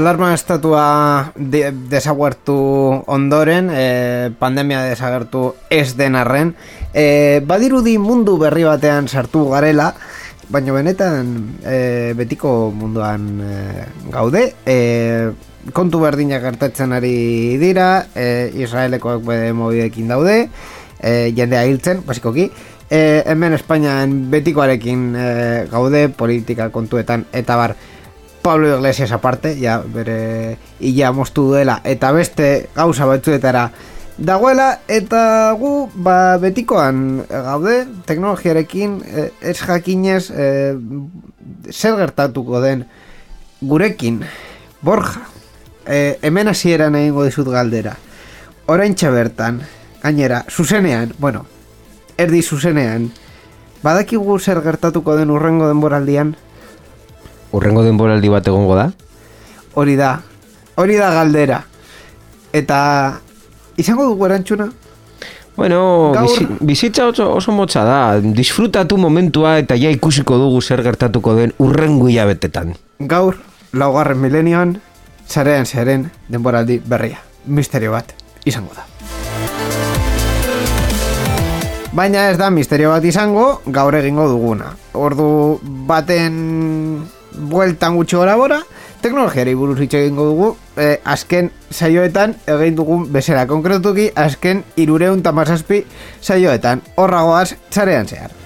alarma estatua de, desaguertu ondoren, e, pandemia desagertu ez den arren, e, badirudi mundu berri batean sartu garela, baina benetan e, betiko munduan e, gaude, e, kontu berdinak gertatzen ari dira, e, Israelekoak bede mobidekin daude, e, jendea hiltzen, basikoki, e, hemen Espainian betikoarekin e, gaude, politika kontuetan, eta bar, Pablo Iglesias aparte, ja, bere ia moztu duela, eta beste gauza batzuetara dagoela, eta gu, ba, betikoan gaude, teknologiarekin, e, ez jakinez, e, zer gertatuko den gurekin, Borja, e, hemen hasieran egingo dizut galdera, orain bertan, gainera, zuzenean, bueno, erdi zuzenean, badakigu zer gertatuko den urrengo denboraldian, Urrengo denboraldi bat egongo da? hori da, hori da galdera. Eta izango dugu erantzuna? Bueno, Gaur- bizi, bizitza oso, oso motza da. Disfrutatu momentua eta ja ikusiko dugu zer gertatuko den urrengo hilabetetan. Gaur, laugarren milenioan, zarean zaren denboraldi berria. Misterio bat, izango da. Baina ez da misterio bat izango, gaur egingo duguna. Ordu baten bueltan gutxi gora bora, teknologiari buruz hitz egingo dugu, eh, azken saioetan egin dugun bezera konkretuki, azken irureun tamazazpi saioetan. Horragoaz, zarean zehar.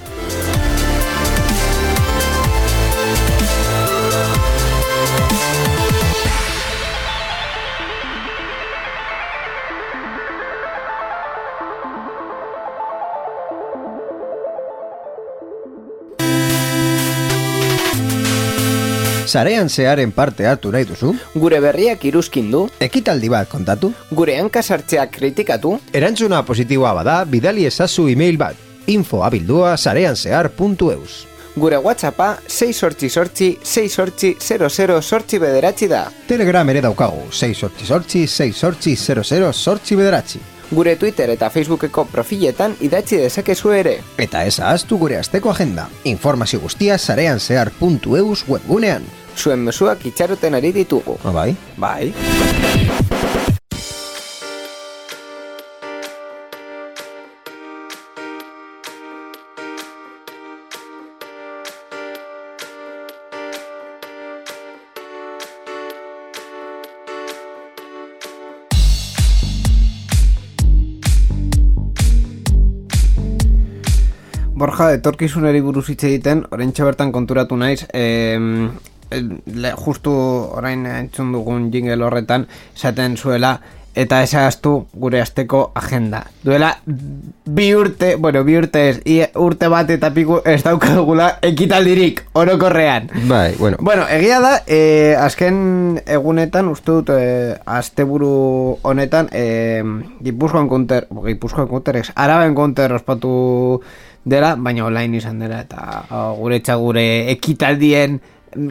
Sarean zearen parte hartu nahi duzu? Gure berriak iruzkin du, Ekitaldi bat kontatu? gure hankasartzeak kritikatu, Erantzuna positiboa bada, bidali ezazu email bat. info abildua sareanzehar.eus gure whatsappa 6 sortzi sortzi 6 sortzi 00 sortzi bederatzi da. Telegram ere daukagu, 6 sortzi sortzi, 6 sortzi 00 sortzi bederatzi. Gure Twitter eta Facebookeko profiletan idatzi dezakezu ere. Eta ez ahaztu gure asteko agenda. Informazio guztia sareanzehar.eus webgunean. Zuen mezuak itxaroten ari ditugu. Ah, bai? Bai. Borja, etorkizunari buruz hitz egiten, orain bertan konturatu naiz, em, le, justu orain entzun dugun jingle horretan, esaten zuela, eta esagaztu gure asteko agenda. Duela bi urte, bueno, bi urte ez, i, urte bat eta piku ez daukagula ekitaldirik, orokorrean. Bai, bueno. Bueno, egia da, eh, azken egunetan, uste dut, eh, asteburu honetan, eh, Gipuzkoan konter, Gipuzkoan konter, ez, Araben konter ospatu dela, baina online izan dela, eta oh, gure gure ekitaldien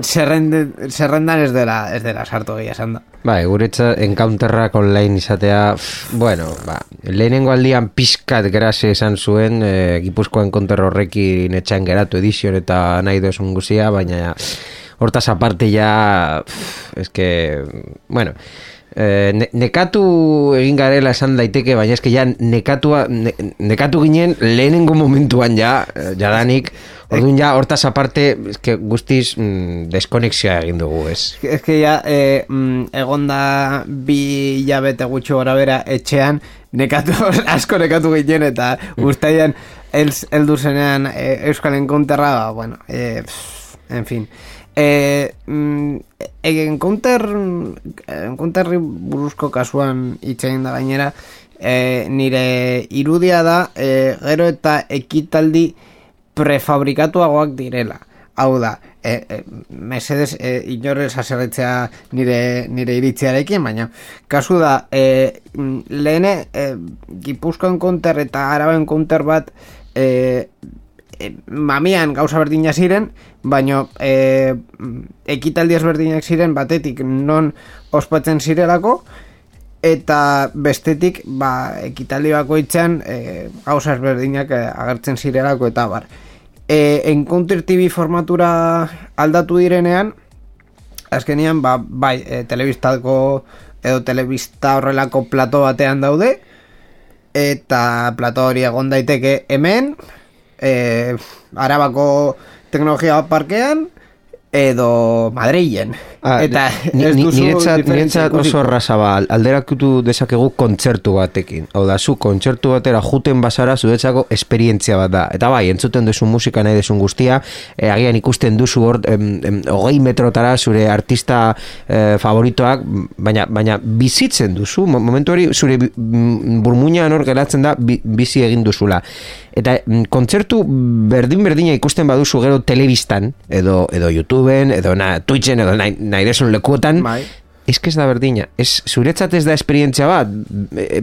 zerrende, zerrendan ez dela, ez dela sartu egia esan da. Bai, guretza encounterrak online izatea, bueno, ba, lehenengo aldian pizkat grase esan zuen, e, Gipuzkoan konter horrekin etxan geratu edizion eta nahi dozun guzia, baina hortaz aparte ja, eske, bueno, e, ne, nekatu egin garela esan daiteke, baina eske ja nekatua, ne, nekatu ginen lehenengo momentuan ja, eh, jadanik, Orduan ja, hortaz aparte, eske guztiz mm, deskonexioa egin dugu, ez? Que ya, eh, mm, egonda bi jabete gutxo gora bera etxean, nekatu, asko nekatu ginen eta ustaian els, eldu zenean eh, Euskal Enkonterra, ba, bueno, eh, pff, en fin. Eh, mm, enkonter, enkonterri buruzko kasuan itxegin da gainera, eh, nire irudia da, eh, gero eta ekitaldi prefabrikatuagoak direla. Hau da, e, e, mesedes e, inorez haserretzea nire, nire iritziarekin, baina kasu da, e, lehene e, Gipuzkoan konter eta Araben konter bat e, mamian gauza berdina ziren, baina e, ekitaldi ezberdinak ziren batetik non ospatzen zirelako, eta bestetik ba, ekitaldi bakoitzean e, gauza ezberdinak e, agertzen zirelako eta bar. E, Encounter TV formatura aldatu direnean, azkenian, ba, bai, e, telebistako edo telebista horrelako plato batean daude, eta plato hori egon daiteke hemen, e, arabako teknologia parkean, edo Madrilen. Ah, eta ni- ez ni- duzu niretzat, niretzat oso erraza ba, alderakutu dezakegu kontzertu batekin. Hau da, zu kontzertu batera juten bazara zuretzako esperientzia bat da. Eta bai, entzuten duzu musika nahi duzun guztia, e, agian ikusten duzu hor, hogei metrotara zure artista eh, favoritoak, baina, baina bizitzen duzu, mo- momentu hori zure burmuinan hor geratzen da bi- bizi egin duzula. Eta mm, kontzertu berdin-berdina ikusten baduzu gero telebistan, edo, edo YouTubeen, edo na, Twitchen, edo nahi, nahi lekuotan, Bai. Ez que ez da berdina, ez, zuretzat ez da esperientzia bat,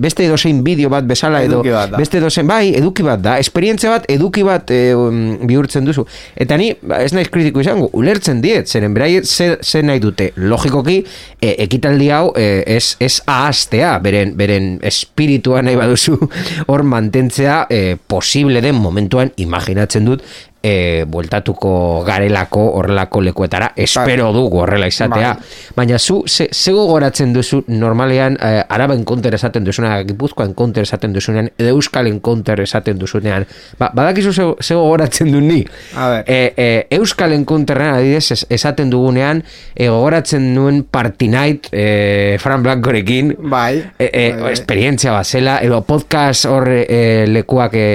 beste edozein bideo bat bezala edo, bat beste edozein, bai, eduki bat da, esperientzia bat, eduki bat e, um, bihurtzen duzu. Eta ni, ba, ez naiz kritiko izango, ulertzen diet, zeren beraiet ze, ze nahi dute, logikoki, e, ekitaldi hau e, ez, ez ahaztea, beren, beren espiritua nahi baduzu hor mantentzea e, posible den momentuan imaginatzen dut, e, bueltatuko garelako horrelako lekuetara, espero dugu horrela izatea, Bai. Baina zu, ze, ze gogoratzen duzu normalean eh, araben konter esaten duzunean, gipuzkoan konter esaten duzunean, edo euskalen konter esaten duzunean. Ba, badakizu ze, ze gogoratzen du ni. A ber. E, e, euskalen konterrean adidez es, esaten dugunean, e, gogoratzen nuen Party Night e, Fran Blancorekin. Bai. E, e, Bai, bai. esperientzia bazela, edo podcast hor e, lekuak e,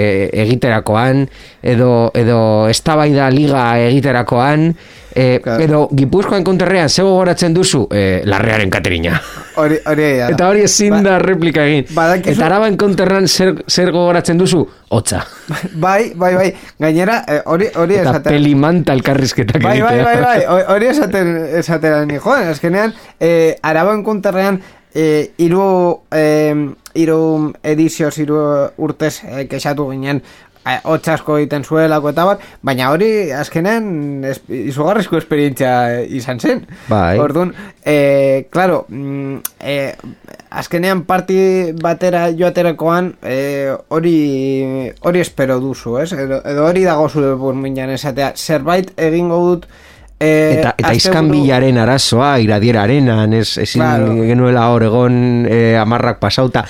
egiterakoan, edo, edo eztabaida liga egiterakoan, e, Claro. edo Gipuzkoan konterrean ze gogoratzen duzu e, larrearen katerina. Hori, hori da. Eta hori ezin Ba- da replika egin. badakizu- Eta araban konterran zer, zer gogoratzen duzu? Hotza. Bai, bai, bai. Gainera, eh, hori hori Eta esaten. pelimanta elkarrizketak Bai, bai, bai, bai, ho- hori esaten, esaten ni, joan, azkenean, eh, araban konterrean, eh, iru, eh, iru edizioz, iru urtez eh, kexatu ginen, eh, hotz asko egiten zuelako eta bat, baina hori azkenean es, izugarrizko esperientzia izan zen. Bai. Orduan, eh, claro, mm, eh, azkenean parti batera joaterakoan eh, hori hori espero duzu, ez? Edo, edo hori dago zure burminan esatea, zerbait egingo dut eh, Eta, eta izkan bilaren arazoa, iradieraren, ez, ezin Claro. genuela hor egon e, amarrak pasauta.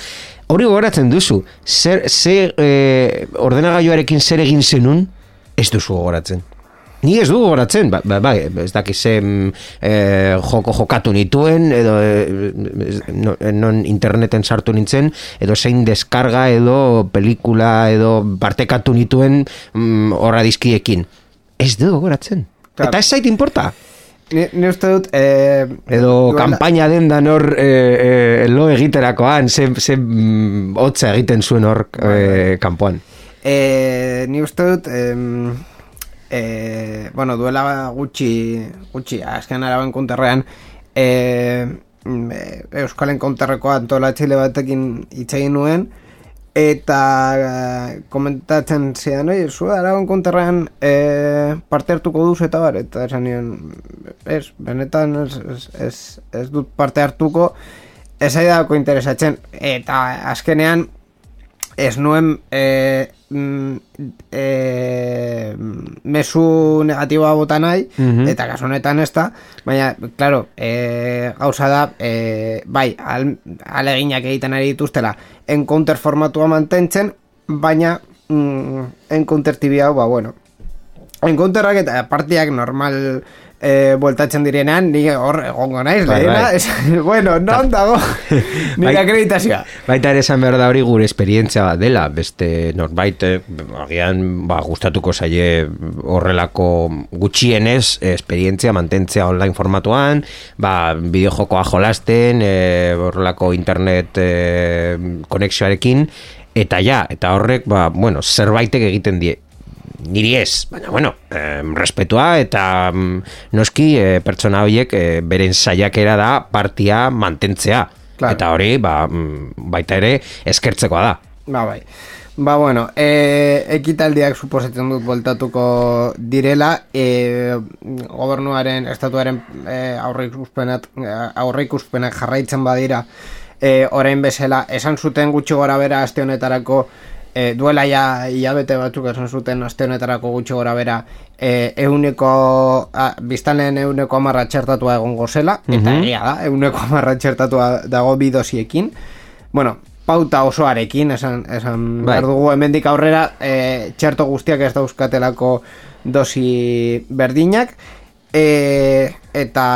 Hori gogoratzen duzu, zer, zer e, ordenagailuarekin zer egin zenun, ez duzu gogoratzen. Ni ez du gogoratzen, ba, ba, ba, ez dakiz zen e, joko jokatu nituen, edo e, no, non interneten sartu nintzen, edo zein deskarga, edo pelikula, edo partekatu nituen mm, horra dizkiekin. Ez du gogoratzen. Claro. Eta ez zait importa. Ni, ni uste dut eh, Edo duela- kanpaina den da nor e, e, lo egiterakoan, ze, ze mm, hotza egiten zuen hor e, kanpoan. Eh, ni uste dut em, eh, bueno, duela gutxi gutxi, azken araben konterrean eh, mm, eh, Euskalen konterreko antolatxile batekin hitz egin nuen eta eh, komentatzen zidan, oi, zu araben konterrean eh, parte hartuko duzu eta bar, eta esan nion, ez, benetan ez, ez, ez, ez dut parte hartuko, ez aidako interesatzen, eta azkenean ez nuen e, mm, e, mesu negatiboa bota nahi, Mhm. eta kasu honetan ez da, baina, claro, e, gauza da, e, bai, al, aleginak egiten ari dituztela, encounter formatua mantentzen, baina mm, encounter tibi hau, ba, bueno, encounterrak eta partiak normal e, bueltatzen direnean, ni hor egongo naiz, Bai, lehena, bai. bueno, non dago, Bai. nire akreditazioa. Baita ere esan behar da hori gure esperientzia bat dela, beste norbait, eh, agian ba, gustatuko zaie horrelako gutxienez eh, esperientzia mantentzea online formatuan, ba, bideojokoa jolasten, eh, horrelako internet eh, konexioarekin, eta ja, eta horrek, ba, bueno, zerbaitek egiten die, niri ez, baina bueno, eh, respetua eta noski eh, pertsona horiek eh, beren saiakera da partia mantentzea. Claro. Eta hori, ba, mm, baita ere, eskertzekoa da. Ba, bai. Ba, bueno, e, ekitaldiak suposatzen dut voltatuko direla, e, gobernuaren, estatuaren e, aurreikuspenak, aurreikuspenak jarraitzen badira, e, orain bezala, esan zuten gutxi gora bera aste honetarako e, duela ja hilabete batzuk esan zuten aste honetarako gutxi gora bera e, euneko, a, biztanleen euneko amarra txertatua egongo zela, eta egia da, euneko amarra txertatua dago bi dosiekin. Bueno, pauta osoarekin, esan, esan Bai. dugu, hemendik aurrera e, txerto guztiak ez dauzkatelako dosi berdinak, e, eta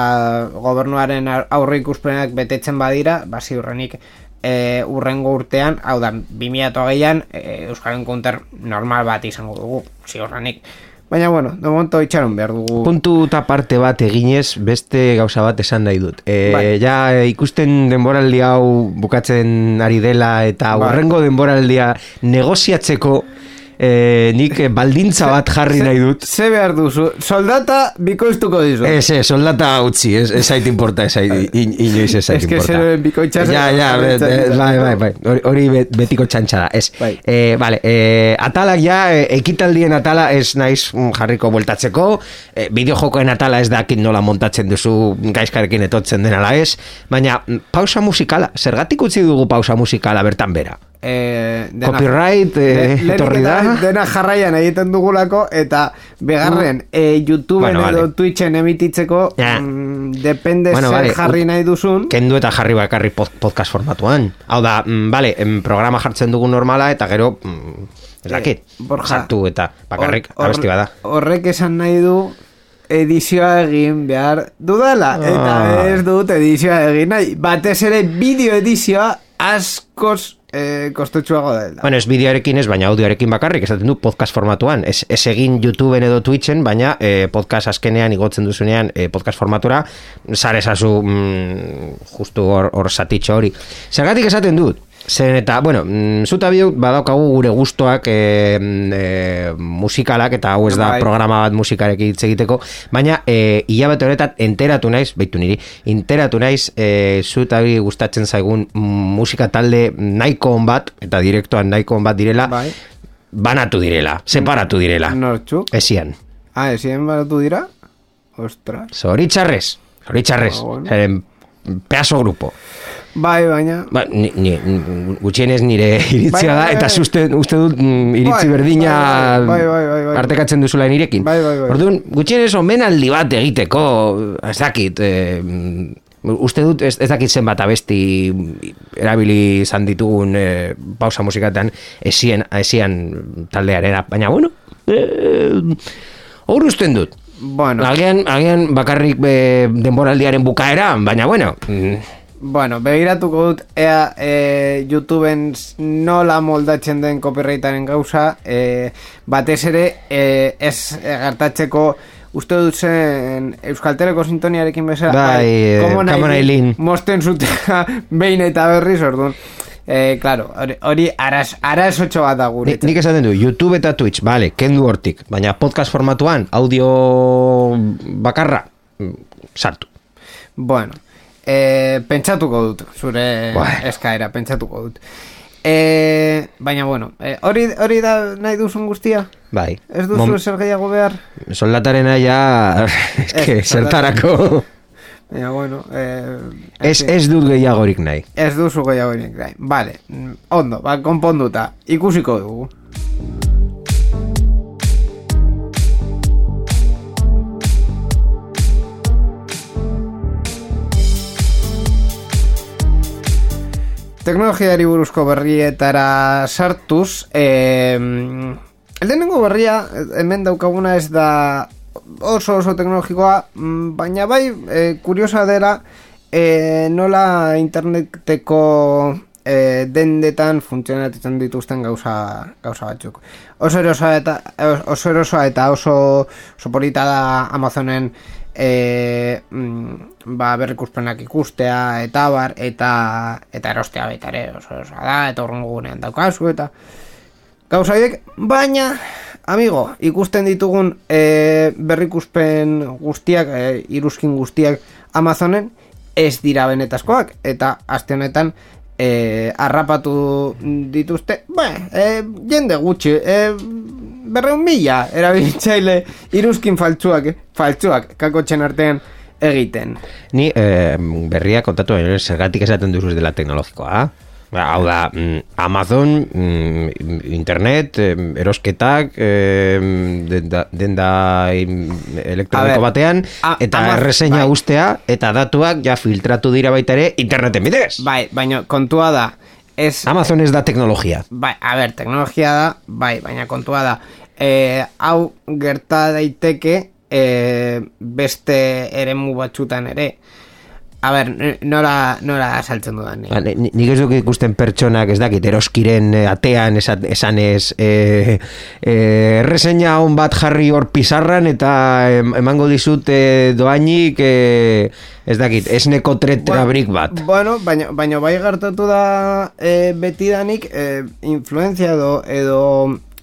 gobernuaren ar- aurre ikuspenak betetzen badira, ba, ziurrenik e, urrengo urtean, hau da, 2008an, e, Euskaren counter normal bat izango dugu, ziurrenik. Baina, bueno, de momento itxaron behar dugu. Puntu eta parte bat eginez beste gauza bat esan nahi dut. E, Bai. Ja e, ikusten denboraldi hau bukatzen ari dela eta Bai. hurrengo denboraldia negoziatzeko e, nik e, baldintza bat jarri nahi dut. Ze behar duzu, soldata bikoiztuko dizu. Ez, ez, soldata utzi, ez, ez zait importa, ez zait, in, inoiz ez zait Ez que importa. zeroen bikoitza zen- Ja, ja, be- bai, bai, bai, hori- hori bet- betiko txantxa da, ez. Bai. Eh, vale, eh, atalak ja, eh, ekitaldien atala ez naiz mm, jarriko bueltatzeko, eh, bideojokoen atala ez dakit nola montatzen duzu gaizkarekin etotzen den ala ez, baina mm, pausa musikala, zergatik utzi dugu pausa musikala bertan bera? Eh, Copyright, eh, Le- lehenik etorri eta da. behin Dena jarraian egiten dugulako eta begarren eh, YouTubeen Bueno, edo vale. Twitchen emititzeko Ja. mm, depende Bueno, zer vale, jarri nahi duzun Kendu eta jarri bakarri pod- podcast formatuan. Hau da, mm, vale, programa jartzen dugu normala eta gero, mm, ez dakit, Eh, Borja, sartu eta bakarrik hor- abesti bada. Horrek esan nahi du edizioa egin behar dudala eta Ah. ez dut edizioa egin nahi batez ere bideo edizioa askoz eh, kostutsuago dela Bueno, ez bideoarekin ez, baina audioarekin bakarrik, esaten du podcast formatuan. Ez, ez egin YouTubeen edo Twitchen, baina eh, podcast azkenean igotzen duzunean eh, podcast formatura, sare esazu mm, justu hor, hor satitxo hori. Zergatik esaten dut? Zen eta, bueno, mm, zuta biok badaukagu gure gustoak e, e, musikalak, eta hau ez da Bai. programa bat musikarekin hitz egiteko, baina e, hilabete honetan enteratu naiz, beitu niri, enteratu naiz e, zuta bi gustatzen zaigun musika talde nahiko on bat, eta direktoan nahiko on bat direla, Bai. banatu direla, separatu direla. Nortxu? Esian. Ah, ezien baratu dira? Ostras Zoritxarrez, zoritxarrez, Ah, bueno. pedazo grupo. Bai, baina Ba, ni, ni, gutxienez nire iritzia Bai, da, bai, eta bai. uste, uste dut mm, iritzi Bai, berdina bai, bai, partekatzen duzula nirekin. Bai, bai, bai. Orduan, gutxienez omenaldi bat egiteko, ez dakit, eh, mm, uste dut ez, ez dakit zenbat abesti erabili izan ditugun eh, pausa musikatan esien, esien taldearena, baina bueno, eh, hor usten dut. Bueno, Agian, agian bakarrik eh, denboraldiaren bukaera, baina bueno, mm, bueno, begiratuko dut ea e, YouTubeen nola moldatzen den copyrightaren gauza e, batez ere e, ez e, gertatzeko uste dut zen Euskalteleko sintoniarekin bezala Bai, eh, on Eileen, Eileen. mosten zutela behin eta berriz orduan e, claro, hori, araz, arazotxo bat da Ni, nik esaten du, YouTube eta Twitch, bale, kendu hortik, baina podcast formatuan, audio bakarra, mm, sartu. Bueno, e, pentsatuko dut, zure Bueno. eskaera, pentsatuko dut. E, baina, bueno, e, hori, hori da nahi duzun guztia? Bai. Ez duzu Mom- zer gehiago behar? Soldatarena ja, eske, Ez, zertarako. Baina, bueno, e, Ez, ez dut gehiagorik nahi. ez duzu gehiago nik nahi. Vale, ondo, ba, konponduta, ikusiko dugu. Teknologiari buruzko berrietara sartuz, eh, lehenengo berria, hemen daukaguna ez da oso oso teknologikoa, mm, baina bai, eh, kuriosa dela, eh, nola interneteko eh, dendetan funtzionatzen dituzten gauza, gauza batzuk. Oso erosoa eta, oso erosoa eta oso, oso polita da Amazonen e, mm, ba, berrikuspenak ikustea eta bar, eta, eta erostea baita ere oso erosoa da, eta horrengo gunean daukazu, eta gauza horiek, baina, amigo, ikusten ditugun e, berrikuspen guztiak, e, iruzkin guztiak Amazonen, ez dira benetazkoak, eta aste honetan e, arrapatu dituzte, ba, e, jende gutxi, e, berreun mila erabiltzaile iruzkin faltsuak, faltsuak kakotxen artean egiten. Ni eh, berria kontatu baino, zergatik esaten duzu dela teknologikoa. Ba, Hau da, mm, Amazon, mm, internet, em, erosketak, em, denda, denda elektroniko batean, a- eta erreseina bai. ustea, eta datuak ja filtratu dira baita ere interneten bidez. Bai, baina kontua da, ez... Amazon ez da teknologia. Bai, a ber, teknologia da, bai, baina kontua da, e, hau gerta daiteke e, beste eremu batzutan ere. A ber, n- nora, nora saltzen dudan. Ba, ni- ni- Nik ez duk ikusten pertsonak ez dakit eroskiren eh, atean esan, esanez eh, eh, erreseina on bat jarri hor pizarran eta em, emango dizut eh, doainik eh, ez dakit esneko tretrabrik bat Bueno, baina, baina bai gertatu da e, betidanik e, influenzia edo edo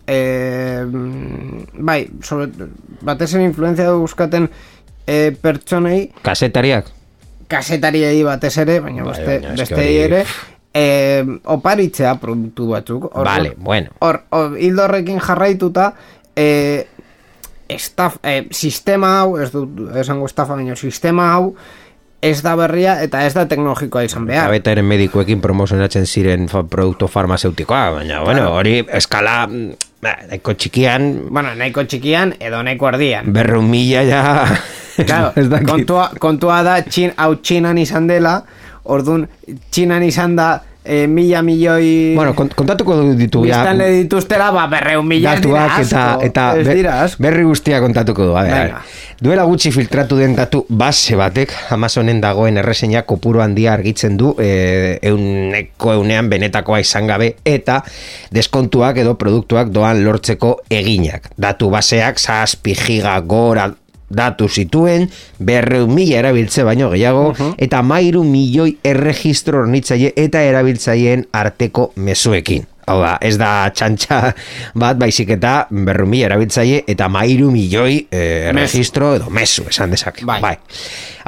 e, bai, sobre, batez ere influenzia edo buskaten e, pertsonei kasetariak kasetariei batez ere, baina Bai, beste, baina beste ere e, oparitzea produktu batzuk. Orduan- Vale, bueno. hor, hor hildo horrekin jarraituta e, estaf, e, sistema hau ez dut esango estafa baina sistema hau ez da berria eta ez da teknologikoa izan Eta behar. baita ere medikuekin promozionatzen ziren fa, produktu farmazeutikoa, baina bueno, hori eskala mm, ba, nahiko txikian bueno, nahiko txikian edo nahiko erdian berreun mila ja Claro, ez dakit. kontua, kontua da txin, hau txinan izan dela Orduan, txinan izan da e, mila milioi Bueno, kont- kontatuko ditu ja, biztanle dituztera, ba, berreun mila dira datuak eta, asko, eta ez asko. berri guztia kontatuko du. A. Venga. Duela gutxi filtratu den datu base batek Amazonen dagoen erreseina kopuru handia argitzen du e, euneko eunean benetakoa izan gabe eta deskontuak edo produktuak doan lortzeko eginak. Datu baseak zazpi giga gora datu zituen, berreun mila erabiltze baino gehiago, eta mairu milioi erregistro hornitzaile eta erabiltzaileen arteko mezuekin. Hau da, ez da txantxa bat, baizik eta berreun mila erabiltzaile eta mairu milioi eh, erregistro edo mezu, esan dezake. Bai.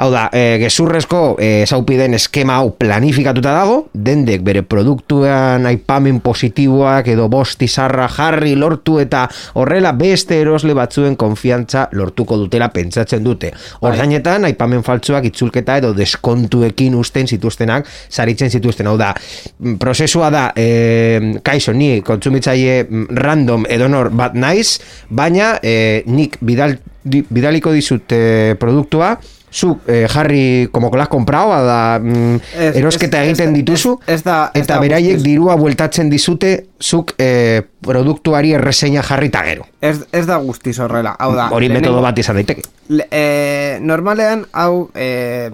Hau da, e, gezurrezko e, zaupiden eskema hau planifikatuta dago, dendek bere produktuan aipamen positiboak edo bost izarra jarri lortu eta horrela beste erosle batzuen konfiantza lortuko dutela pentsatzen dute. Ordainetan, aipamen faltsuak itzulketa edo deskontuekin usten zituztenak saritzen zituzten. Hau da, mm, prozesua da, e, kaixo, ni kontsumitzaile mm, random edonor bat naiz, baina e, nik bidal, bidaliko dizut e, produktua, zuk eh, jarri como que has comprado da mm, Ez- erosketa ez- egiten ez- dituzu ez- ez da- eta beraiek guztiz. dirua bueltatzen dizute zuk eh, produktuari erreseina jarri eta gero Ez, ez da guztiz horrela, hau da hori lehenengo- metodo bat izan daiteke Le, e, normalean, hau, e,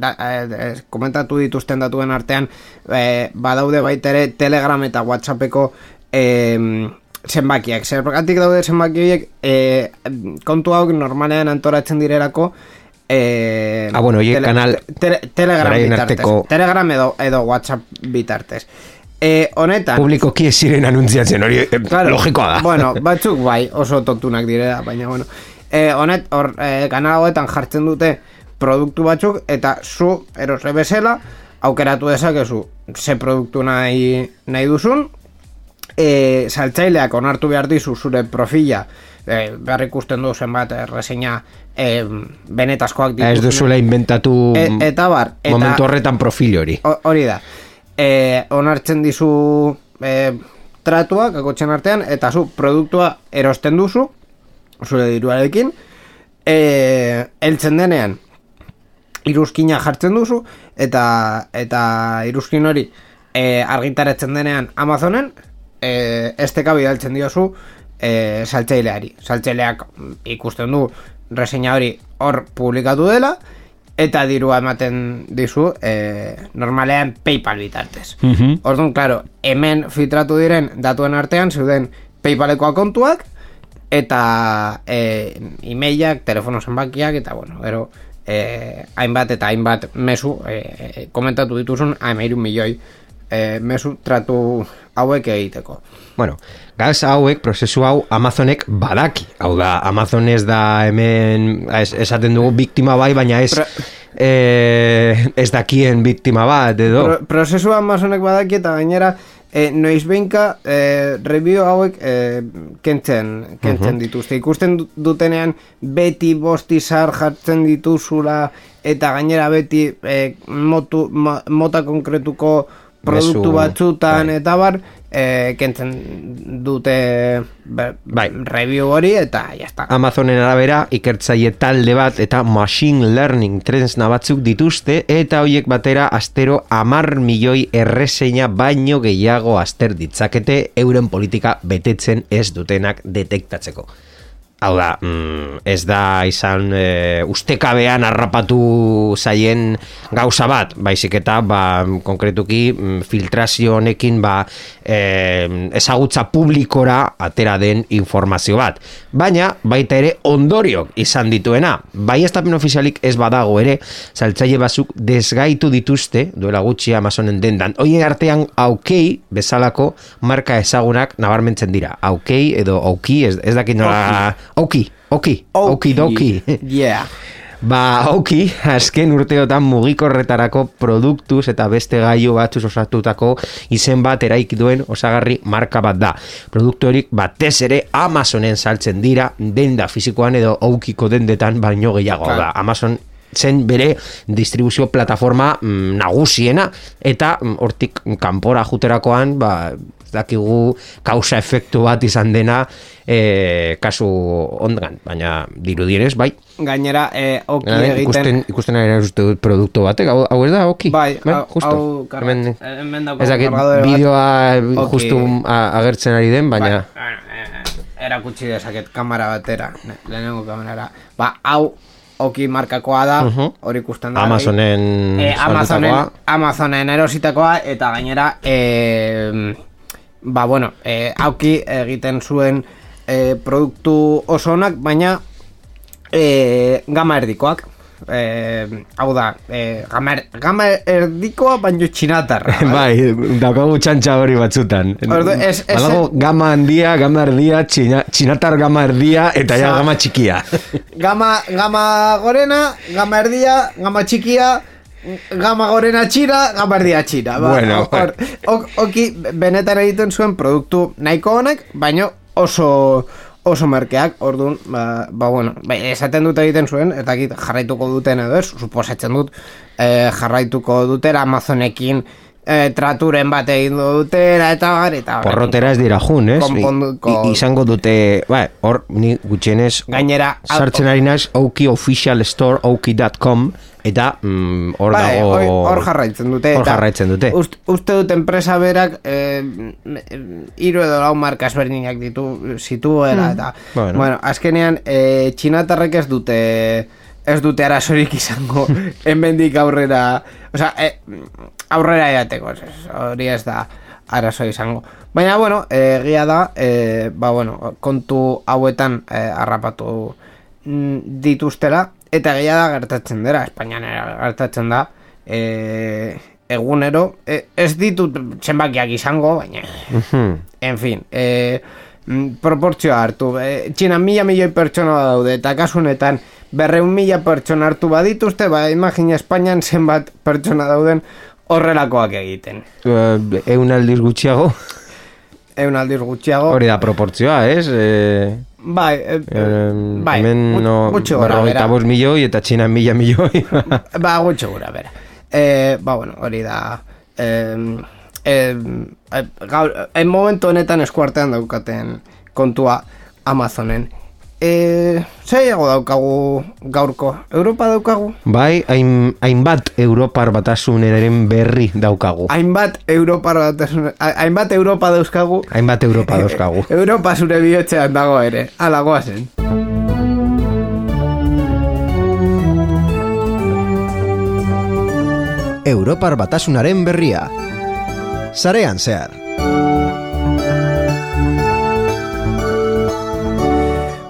da, e, komentatu dituzten datuen artean, e, badaude baita ere Telegram eta Whatsappeko e, zenbakiak. Zergatik daude zenbaki horiek, e, kontu hau normalean antoratzen direlako, e, Ah, bueno, horiek kanal- tele, Telegram bitartez. Telegram edo, edo WhatsApp bitartez. E, honetan, publikoki ez ziren anuntziatzen hori eh, Claro, logikoa da Bueno, batzuk bai, oso tontunak direla, baina bueno. E, honet, hor, e, kanal hauetan jartzen dute produktu batzuk, eta zu, erosle bezala, aukeratu dezakezu ze produktu nahi, nahi duzun, e, saltzaileak onartu behar dizu zure profila, e, behar ikusten du zenbat erreseina e, benetazkoak ez duzuela inventatu E, eta bar, eta- momentu horretan profil hori Ho- Hori da. E, onartzen dizu e, tratua, kakotxen artean, eta zu produktua erosten duzu, zure diruarekin, e, eltzen denean, iruzkina jartzen duzu, eta, eta iruzkin hori e, argitaratzen denean Amazonen, e, esteka bidaltzen diozu e, saltzaileari. Saltzaileak ikusten du reseina hori hor publikatu dela, eta dirua ematen dizu e, normalean Paypal bitartez. Orduan, claro, hemen filtratu diren datuen artean zeuden Paypaleko kontuak eta e, emailak, telefono zenbakiak eta bueno, gero e, hainbat eta hainbat mezu e, komentatu dituzun hamairu milioi e, mezu tratu hauek egiteko. Bueno, gaz hauek, prozesu hau Amazonek badaki. Hau da, Amazon ez da hemen, es, esaten dugu biktima bai, baina ez, Pro- eh, ez dakien biktima bat, edo. Pro, prozesu Amazonek badaki eta gainera e, noiz behinka e, review hauek e, kentzen, kentzen dituzte. Ikusten du- dutenean beti bostizar jartzen dituzula eta gainera beti e, motu, mo- mota konkretuko produktu mezu- batzutan bai. eta bar, e, kentzen dute be, Bai. review hori eta jazta. Amazonen arabera ikertzaile talde bat eta machine learning tresna batzuk dituzte eta hoiek batera astero amar milioi erreseina baino gehiago aster ditzakete euren politika betetzen ez dutenak detektatzeko. Hau da, mm, ez da izan e, ustekabean harrapatu zaien gauza bat, baizik eta ba, konkretuki mm, filtrazio honekin ba, e, ezagutza publikora atera den informazio bat. Baina, baita ere ondoriok izan dituena. Bai estapen ofizialik ez badago ere, saltzaile bazuk desgaitu dituzte, duela gutxi Amazonen dendan. Hoien artean aukei bezalako marka ezagunak nabarmentzen dira. Aukei edo auki, ez, ez dakit nola... Auki, auki, auki doki. Yeah. Ba, auki, azken urteotan mugikorretarako produktuz eta beste gailu batzuz osatutako izen bat eraiki duen osagarri marka bat da. Produktu horik batez ere Amazonen saltzen dira denda fizikoan edo aukiko dendetan baino gehiago da. Amazon zen bere distribuzio plataforma mm, nagusiena eta mm, hortik kanpora juterakoan ba, dakigu kausa efektu bat izan dena e, kasu ondan, baina dirudienez, bai, Gainera, e, oki Gara, egiten... ikusten, ikusten ari uste dut produktu batek, hau, hau ez da, oki? Bai, Ben, hau- justo. hau karga- hemen, hemen bat. bideoa justu agertzen ari den, baina... Bai, eh, erakutsi dezaket kamera batera, ne- lehenengo kamerara. Ba, hau oki markakoa da, Mhm. hori ikusten da. Amazonen eh, Amazonen. Amazonen erositakoa, eta gainera, eh, ba, bueno, eh, auki egiten zuen eh, produktu oso onak, baina eh, gama erdikoak. Eh, hau da, eh, gama, gama erdikoa baino txinatarra. Bai, daukagu txantxa hori batzutan. Ordu, ez- ez- Badago gama handia, gama erdia, txina, txinatar gama erdia, eta ja gama txikia. Gama, gama gorena, gama erdia, gama txikia, gama gorena txira, gama erdia txira. Ba, Bueno, hor, ok, oki, benetan egiten zuen produktu nahiko honek, baino oso oso merkeak, orduan, ba, ba bueno, ba, esaten dut egiten zuen, eta dakit jarraituko duten edo ez, suposatzen dut, eh, jarraituko dutera Amazonekin eh, traturen bat egin dutera, eta bar, eta bar. Porrotera ez dira jun, ez? Konponduko- I- izango dute, bai, hor, ni gutxienez, Gainera, sartzen ari naiz, auki official store, auki.com, eta mm, hor Bai, dago... hor, jarraitzen dute. Hor jarraitzen dute. Ust, uste dut enpresa berak eh, hiru edo lau marka ezberdinak ditu zituela eta Bueno. bueno, azkenean eh, txinatarrek ez dute ez dute arazorik izango hemendik aurrera, osea, eh, aurrera edateko, hori ez da arazo izango. Baina, bueno, eh, egia da, eh, ba, bueno, kontu hauetan eh, harrapatu mm, dituztela, eta egia da gertatzen dira, Espainian gertatzen da, eh, egunero, eh, ez ditut zenbakiak izango, baina, en fin, eh, mm, proportzioa hartu. E, Txina mila milioi pertsona daude, eta kasu honetan berreun mila pertsona hartu badituzte, ba, imagina Espainian zenbat pertsona dauden horrelakoak egiten. Eh, Eun aldiz gutxiago, Eun aldiz gutxiago. hori da proportzioa, ez? Eh, Bai, e, eh, bai, hemen no, gutxi gora berrogeita bera. milioi eta txina mila milioi. Ba, gutxi gura, bera. E, ba, bueno, hori da... E, e, e, gaur, en momentu honetan eskuartean daukaten kontua Amazonen. E, Zeiago daukagu gaurko? Europa daukagu? bai, hain, hainbat Europar batasuneren berri daukagu. Hainbat Europa batasun- ha- hainbat Europa dauzkagu. Hainbat Europa dauzkagu. Europa zure bihotzean dago ere. Ala goazen. Europar batasunaren berria. Sarean zehar.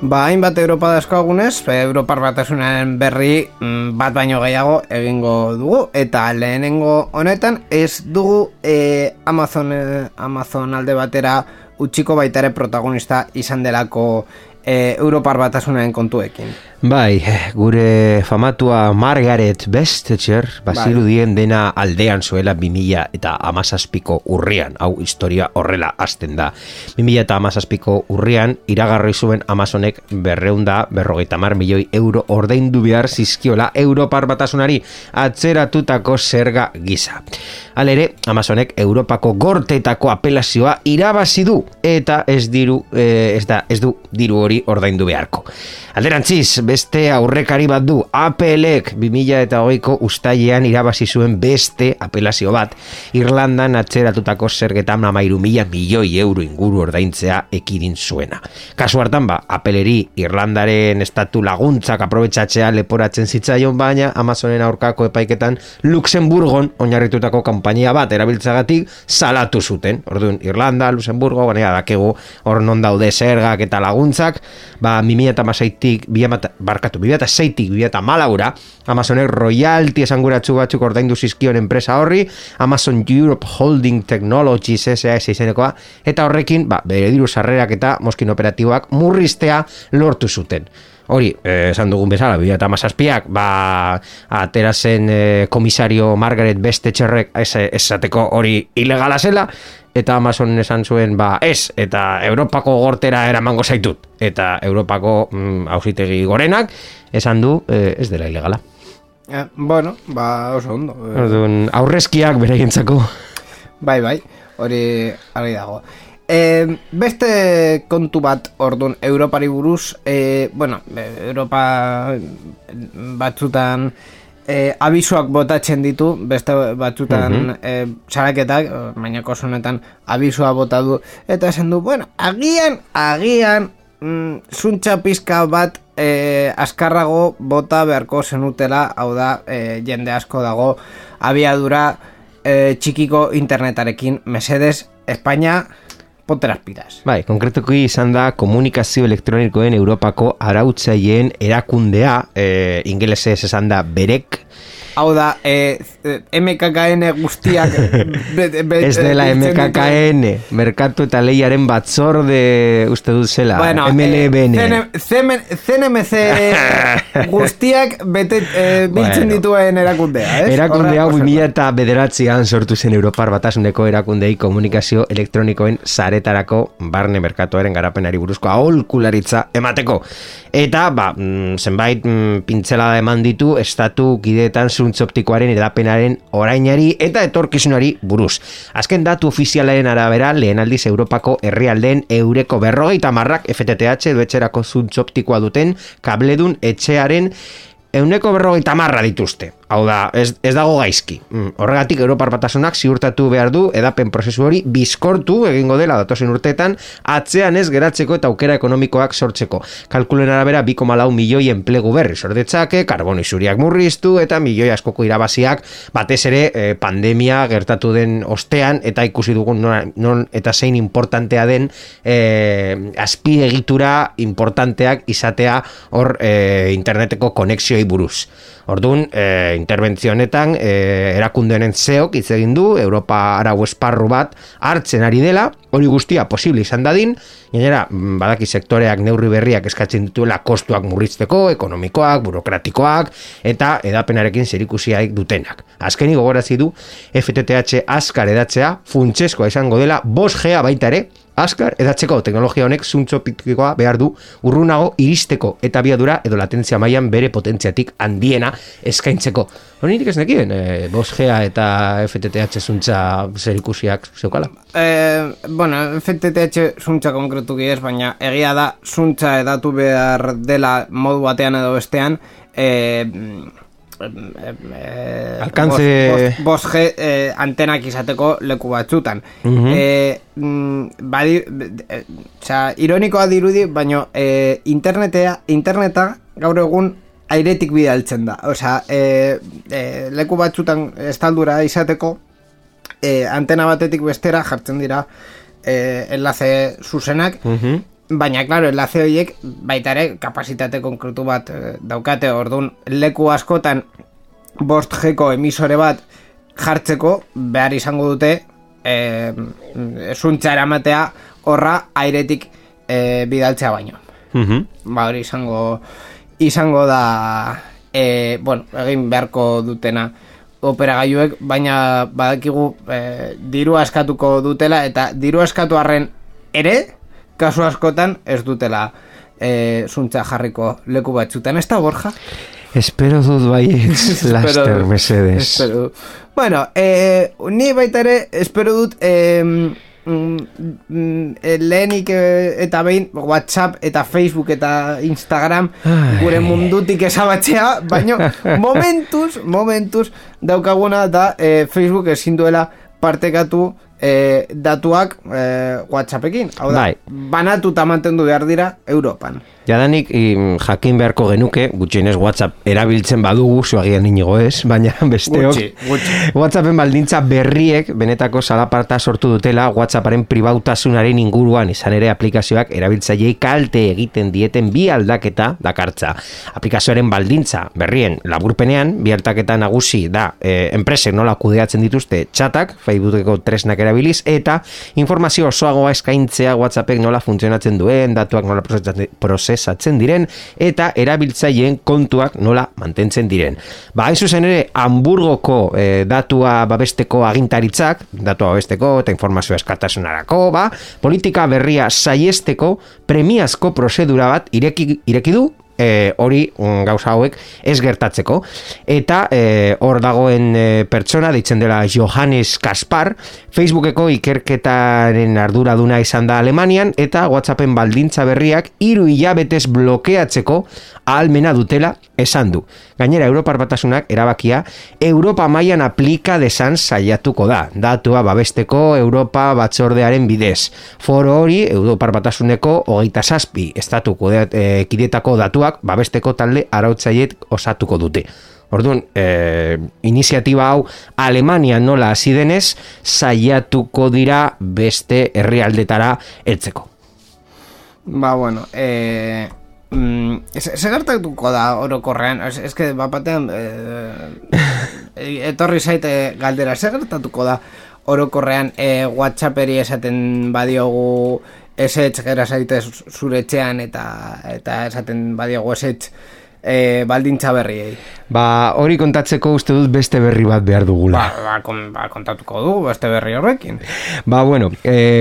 Ba, hainbat Europa dauzkagunez, Europar batasunaren berri mm, bat baino gehiago egingo dugu, eta lehenengo honetan ez dugu eh, Amazon, eh, Amazon alde batera utxiko baita ere protagonista izan delako e, Europar batasunaren kontuekin. Bai, gure famatua Margaret Bestetxer bazirudien dena aldean zuela 2000 eta amazazpiko urrian, hau historia horrela hasten da. 2000 eta amazazpiko urrian, iragarroi zuen Amazonek berreunda berrogeita mar milioi euro ordaindu behar zizkiola Europar batasunari atzeratutako zerga gisa. Halere, Amazonek Europako gortetako apelazioa irabazi du eta ez diru eh, ez da ez du diru hori ordaindu beharko. Alderantziz, beste aurrekari bat du APLek 2000 eta hogeiko ustailean irabazi zuen beste apelazio bat Irlandan atzeratutako zergetan amairu mila milioi euro inguru ordaintzea ekidin zuena. Kasu hartan ba, apeleri Irlandaren estatu laguntzak aprobetsatzea leporatzen zitzaion baina Amazonen aurkako epaiketan Luxemburgon oinarritutako kanpainia bat erabiltzagatik salatu zuten. Orduan, Irlanda, Luxemburgo, baina dakegu hor non daude zergak eta laguntzak, ba, 2000 eta tik barkatu, bibia eta zeitik, bibia eta malaura, Amazonek royalty esanguratzu batzuk ordaindu zizkion enpresa horri, Amazon Europe Holding Technologies SAS izenekoa, eta horrekin, ba, bere diru sarrerak eta moskin operatiboak murriztea lortu zuten. Hori, eh, esan dugun bezala, bibia eta mazazpiak, ba, aterazen eh, komisario Margaret Bestetxerrek esateko hori ilegala zela, eta Amazon esan zuen ba ez eta Europako gortera eramango zaitut. Eta Europako mm, ausitegi gorenak esan du eh, ez dela ilegala. Eh, bueno, ba oso ondo Orduan, aurrezkiak beregintzako. Bai bai, hori argi dago. E, beste kontu bat ordun Europari buruz, e, bueno, Europa batzutan e, abisoak botatzen ditu, beste batzutan mm -hmm. txaraketak, baina kosunetan abisoa bota du, eta esan du, bueno, agian, agian, mm, zuntza pizka bat e, askarrago bota beharko zenutela, hau da, e, jende asko dago, abiadura e, txikiko internetarekin, mesedes, Espainia, ponte piras. Bai, konkretuko izan da komunikazio elektronikoen Europako arautzaileen erakundea, e, ingelesez esan da berek, Hau da, e, MKKN guztiak Ez dela MKKN Merkatu eta lehiaren batzorde Uste dut zela. Bueno, MLBN e, CNMC guztiak bete, e, Biltzen bueno. dituen erakundea eh? Erakunde hau 2000 eta bederatzean Sortu zen Europar batasuneko erakundei Komunikazio elektronikoen Zaretarako barne merkatuaren garapenari buruzko Aholkularitza emateko. Eta, ba, mm, zenbait mm, Pintzelada eman ditu Estatu kideetan zuntzoptikoaren edapenaren orainari eta etorkizunari buruz. Azken datu ofizialaren arabera, lehen aldiz Europako herrialdeen eureko berrogeita marrak FTTH duetxerako zuntzoptikoa duten kabledun etxearen euneko berrogeita marra dituzte. Hau da, ez, ez dago gaizki. Mm, horregatik, Europar batasunak ziurtatu behar du edapen prozesu hori bizkortu egingo dela datosen urteetan atzean ez geratzeko eta aukera ekonomikoak sortzeko. Kalkulen arabera, biko malau milioi enplegu berri sordetzake, karbon isuriak murriztu eta milioi askoko irabaziak batez ere eh, pandemia gertatu den ostean eta ikusi dugun non, eta zein importantea den eh, azpiegitura importanteak izatea hor eh, interneteko konexioi buruz. Orduan, e, interbentzio honetan, e, erakundenen zeok hitz egin du, Europa arau esparru bat hartzen ari dela, hori guztia posible izan dadin, gainera, mm, badaki sektoreak neurri berriak eskatzen dituela kostuak murrizteko, ekonomikoak, burokratikoak, eta edapenarekin zerikusiaik dutenak. Azkeni gogorazi du, FTTH askar edatzea, funtseskoa izango dela, bos gea baita ere, Askar, edatzeko teknologia honek zuntzo behar du urrunago iristeko eta biadura edo latentzia mailan bere potentziatik handiena eskaintzeko. Hori ez nekien, e, 5G eta FTTH zuntza zer ikusiak zeukala? E, bueno, FTTH zuntza konkretu ez, baina egia da zuntza edatu behar dela modu batean edo bestean, e, eh, alcance bos, G eh, antenak izateko leku batzutan. Uh -huh. eh, mm, badi, eh, ironikoa dirudi, baina eh, internetea, interneta gaur egun airetik bidaltzen da. Osea, eh, eh, leku batzutan estaldura izateko eh, antena batetik bestera jartzen dira eh, enlace zuzenak, uh Baina, klaro, enlace horiek baita ere kapasitate konkretu bat e, daukate, orduan leku askotan bost jeko emisore bat jartzeko behar izango dute e, zuntza eramatea horra airetik e, bidaltzea baino. Mhm. ba hori izango izango da e, bueno, egin beharko dutena operagailuek, baina badakigu e, diru askatuko dutela eta diru askatu arren ere, kasu askotan ez dutela e, zuntza jarriko leku batzutan, ez da borja? Espero dut bai laster, mesedes. espero. Bueno, eh, ni baita ere, espero dut eh, mm, mm, eh, lehenik eh, eta behin Whatsapp eta Facebook eta Instagram Ai. gure mundutik esabatzea, baina momentuz, momentuz daukaguna da eh, Facebook ezin duela partekatu eh, datuak eh, Whatsappekin. Hau da, Bai. banatuta mantendu behar dira Europan. Jadanik im, jakin beharko genuke, gutxienez WhatsApp erabiltzen badugu, zuagian inigo ez, baina besteok Gutxi, gutxi. WhatsAppen baldintza berriek benetako salaparta sortu dutela WhatsApparen pribautasunaren inguruan izan ere aplikazioak erabiltzaileei kalte egiten dieten bi aldaketa dakartza. Aplikazioaren baldintza berrien laburpenean, bi aldaketa nagusi da e, enpresek nola kudeatzen dituzte txatak, Facebookeko tresnak erabiliz, eta informazio osoagoa eskaintzea WhatsAppek nola funtzionatzen duen, datuak nola prozesatzen- diren, eta erabiltzaileen kontuak nola mantentzen diren. Ba, hain zuzen ere, Hamburgoko eh, datua babesteko agintaritzak, datua babesteko eta informazio eskatasunarako, ba, politika berria saiesteko premiazko prozedura bat ireki, ireki du, e, hori mm, gauza hauek ez gertatzeko. Eta e, hor dagoen e, pertsona deitzen dela Johannes Kaspar Facebookeko ikerketaren arduraduna izan da Alemanian eta Whatsappen baldintza berriak hiru hilabetez blokeatzeko ahalmena dutela esan du. Gainera Europar batasunak erabakia Europa mailan aplika desan saiatuko da. Datua babesteko Europa batzordearen bidez. Foro hori Europar batasuneko hogeita zazpi estatu kudeat- eh, kidetako datuak babesteko talde arautzaiet osatuko dute. Orduan, e, iniziatiba hau Alemania nola hasi denez saiatuko dira beste herrialdetara heltzeko. Ba, bueno, eh, mm, ze ze gertatuko da orokorrean? Que, bat batean, eh, etorri zaite galdera, ze gertatuko da orokorrean eh, Whatsapperi esaten badiogu esetz gera zaite zu- zure etxean eta, eta esaten badiogu esetz eh, baldintza berriei. Ba, hori kontatzeko uste dut beste berri bat behar dugula. Ba, ba, ba, kontatuko du, beste berri horrekin. Ba, bueno,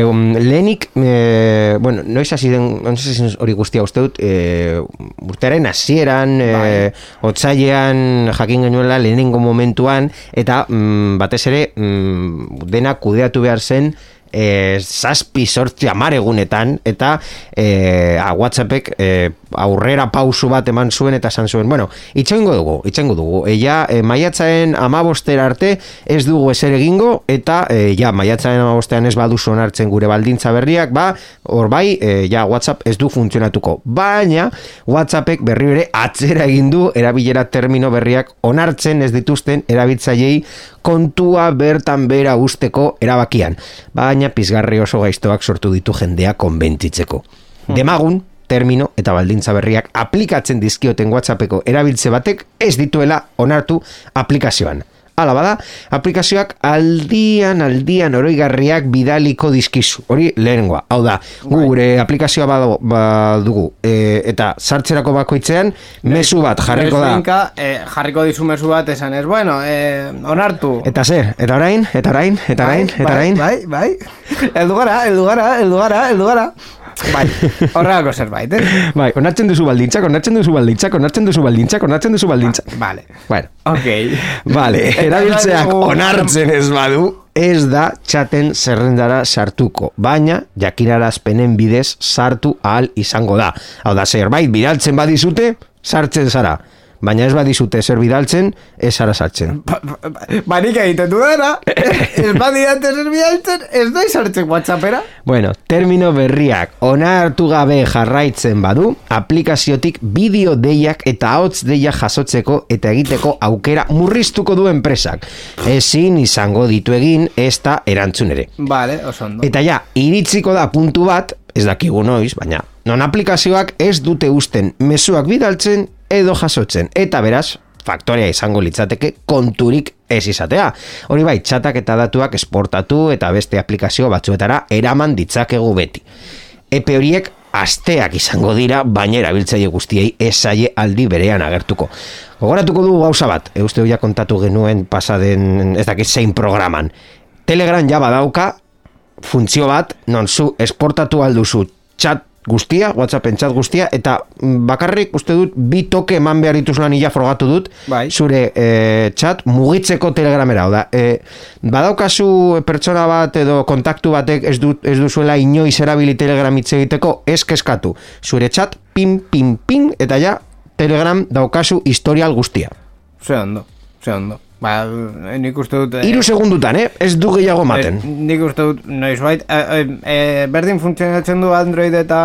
um, lehenik, eh, bueno, noiz hasi den, noiz hori guztia uste dut, eh, urtearen hasieran, eh, otzailean jakin genuela lehenengo momentuan, eta mm, batez ere, mm, dena kudeatu behar zen, e, zazpi sortzi amar egunetan eta e, a, Whatsappek e, aurrera pausu bat eman zuen eta esan zuen, bueno, itxengo dugu, itxengo dugu, e, ja, e, maiatzaren amabostera arte ez dugu eser egingo eta e, ja, maiatzaren amabostean ez badu sonartzen gure baldintza berriak, ba, hor bai, e, ja, Whatsapp ez du funtzionatuko, baina Whatsappek berri ere atzera egin du erabilera termino berriak onartzen ez dituzten erabiltzaileei kontua bertan bera usteko erabakian. Baina pizgarri oso gaiztoak sortu ditu jendea konbentzitzeko. Demagun, termino eta baldintza berriak aplikatzen dizkioten WhatsAppeko erabiltze batek ez dituela onartu aplikazioan. Hala bada, aplikazioak aldian aldian oroigarriak bidaliko dizkizu. Hori lehenengoa. Hau da, gu gure aplikazioa badu- badugu e, eta sartzerako bakoitzean mezu bat jarriko da. Noizbehinka, eh, jarriko dizu mezu bat esan ez, bueno, eh, onartu. Eta zer, eta orain, eta orain, eta orain, eta orain. Bai, bai, bai. Eldu gara, eldu gara, eldu gara, eldu gara. Bai, horrelako zerbait, eh? Bai, onartzen duzu baldintzak, onartzen duzu baldintzak, onartzen duzu baldintzak, onartzen duzu baldintzak. Vale. Bueno, Ok. vale, erabiltzeak onartzen ez badu, ez da txaten zerrendara sartuko, baina jakinarazpenen bidez sartu ahal izango da. Hau da, zerbait bidaltzen badizute, sartzen zara. Baina ez badizute zer bidaltzen, ez zara sartzen. Ba, ba, ba, Banik egiten du dara. Ez badiate zer bidaltzen, ez da izartzen whatsappera. Bueno, termino berriak onartu gabe jarraitzen badu, aplikaziotik bideo deiak eta ahots deiak jasotzeko eta egiteko aukera murriztuko du enpresak. Ezin izango ditu egin ez da erantzun ere. Vale, oso ondo. Eta ja, iritsiko da puntu bat, ez dakigu noiz, baina non aplikazioak ez dute usten mezuak bidaltzen edo jasotzen. Eta beraz, faktoria izango litzateke konturik ez izatea. Hori bai, txatak eta datuak esportatu eta beste aplikazio batzuetara eraman ditzakegu beti. Epe horiek asteak izango dira, baina erabiltzaile guztiei esaie aldi berean agertuko. Gogoratuko du gauza bat, e, uste ja kontatu genuen pasaden, ez dakit zein programan. Telegram ja badauka funtzio bat, non zu esportatu alduzu chat guztia, WhatsAppen chat guztia, eta bakarrik uste dut bi toke eman behar dituzlan ila frogatu dut, Bai. zure e, chat mugitzeko telegramera, da. E, badaukazu pertsona bat edo kontaktu batek ez, du, ez duzuela inoiz erabili telegram hitz egiteko, ez keskatu. Zure chat, pin, pin, pin, eta ja, telegram daukazu historial guztia. Ze ondo, ze ondo. Ba, nik uste dut... eh, Hiru segundutan, eh? Ez du gehiago maten. eh, nik uste dut, noiz bait, eh, eh, eh, berdin funtzionatzen du Android eta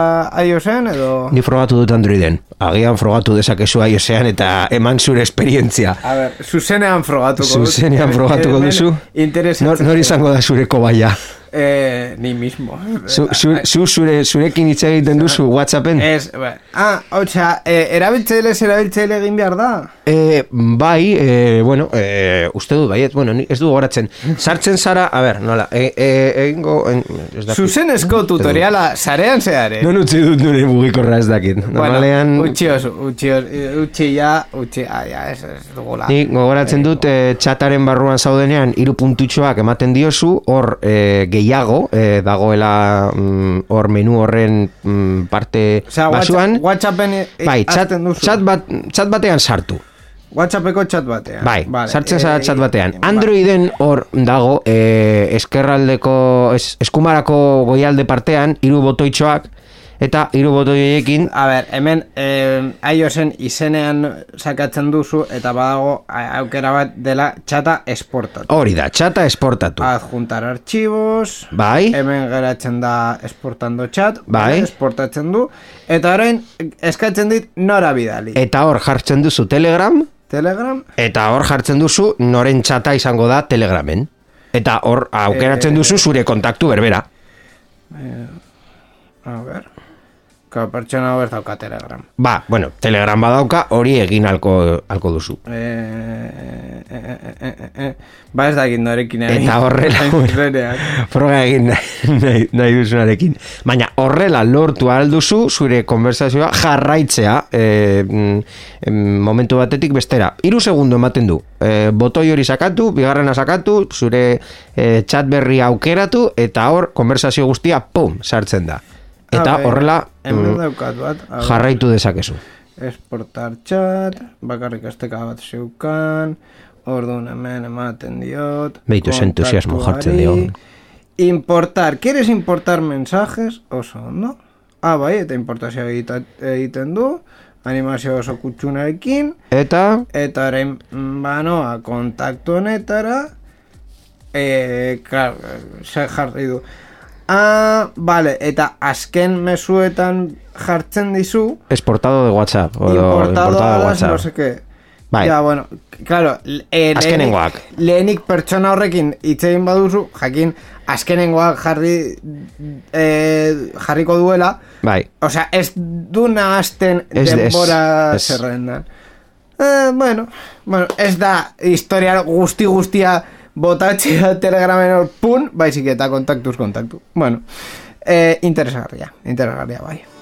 iOSen, edo... Ni frogatu dut Androiden. Agian frogatu dezakezu iOSean eta eman zure esperientzia. A ber, zuzenean frogatuko dut. Zuzenean frogatuko duzu. Interesatzen. Nor, nor izango da zure kobaia. Eh, ni mismo. Zu, zu, zu zure, zurekin hitz egiten duzu Whatsappen? Ez, ba, ah, hotxa, eh, erabiltzaile erabiltzaile egin behar da. E, bai, e, bueno, e, uste dut, baiet, bueno, ez du goratzen. Sartzen zara, a ber, nola, e, e, egingo... En, ez dakit. Zuzenezko tutoriala sarean zehare. Non utzi dut nire mugikorra ez dakit. Normalean, Bueno, utzi oso, utzi utzi ja, utzi, ah, ja, ez, ez dugula. Ni gogoratzen dut e, txataren barruan zaudenean hiru puntutxoak ematen diozu, hor e, gehiago e, dagoela mm, hor menu horren mm, parte Osea, basuan. WhatsApp, WhatsAppen eh, bai, txat, hasten duzu. txat, bat, txat batean sartu. WhatsAppeko chat batean. Bai, Vale, sartzen zara eh, txat batean. vale. Androiden hor dago e, eskerraldeko, es, eskumarako goialde partean, hiru botoitxoak, eta hiru botoiekin A ber, hemen eh, iOSen izenean sakatzen duzu eta badago aukera bat dela txata esportatu. hori da, txata esportatu. Adjuntar archivos, Bai, hemen geratzen da esportando chat, Bai. esportatzen du, eta orain eskatzen dit nora bidali. eta hor jartzen duzu Telegram, Telegram, Eta hor jartzen duzu noren txata izango da Telegramen. Eta hor aukeratzen Eh, duzu zure kontaktu berbera. a ber, ka pertsona hau ez dauka Telegram. Ba, bueno, Telegram badauka hori egin alko, alko duzu. Eh, eh, eh, eh, eh, eh. Ba ez dakit norekin egin. Eta horrela, froga egin nahi, nahi, nahi duzunarekin. Baina horrela lortu alduzu zure konversazioa jarraitzea e, momentu batetik bestera. Hiru segundo ematen du. E, botoi hori sakatu, bigarrena sakatu, zure e, chat berri aukeratu, eta hor konversazio guztia, pum, sartzen da. Eta A ber, horrela mm, bat. jarraitu dezakezu. Exportar chat, bakarrik esteka bat zeukan, orduan hemen ematen diot. Beitu, entusiasmo jartzen dio. Importar, ¿quieres importar mensajes? Oso, ondo. Ah, bai, eta importazioa egiten du, animazio oso kutsunarekin, Eta, eta orain banoa kontaktu honetara, e, klar, ze jarri du. Ah, vale, eta azken mezuetan jartzen dizu, exportado de WhatsApp. O importado importado de WhatsApp. no sé qué. Bai. Ja, bueno, claro, eh, Azkenengoak. lehenik, lehenik pertsona horrekin hitz egin baduzu, jakin azkenengoak jarri eh, jarriko duela, Bai. osea, ez du nahazten denbora ez. zerrendan. Eh, bueno, bueno, ez da historia guzti guztia botatzea telegramen hor pun, baizik eta kontaktuz kontaktu. Bueno, eh, interesgarria, interesgarria bai.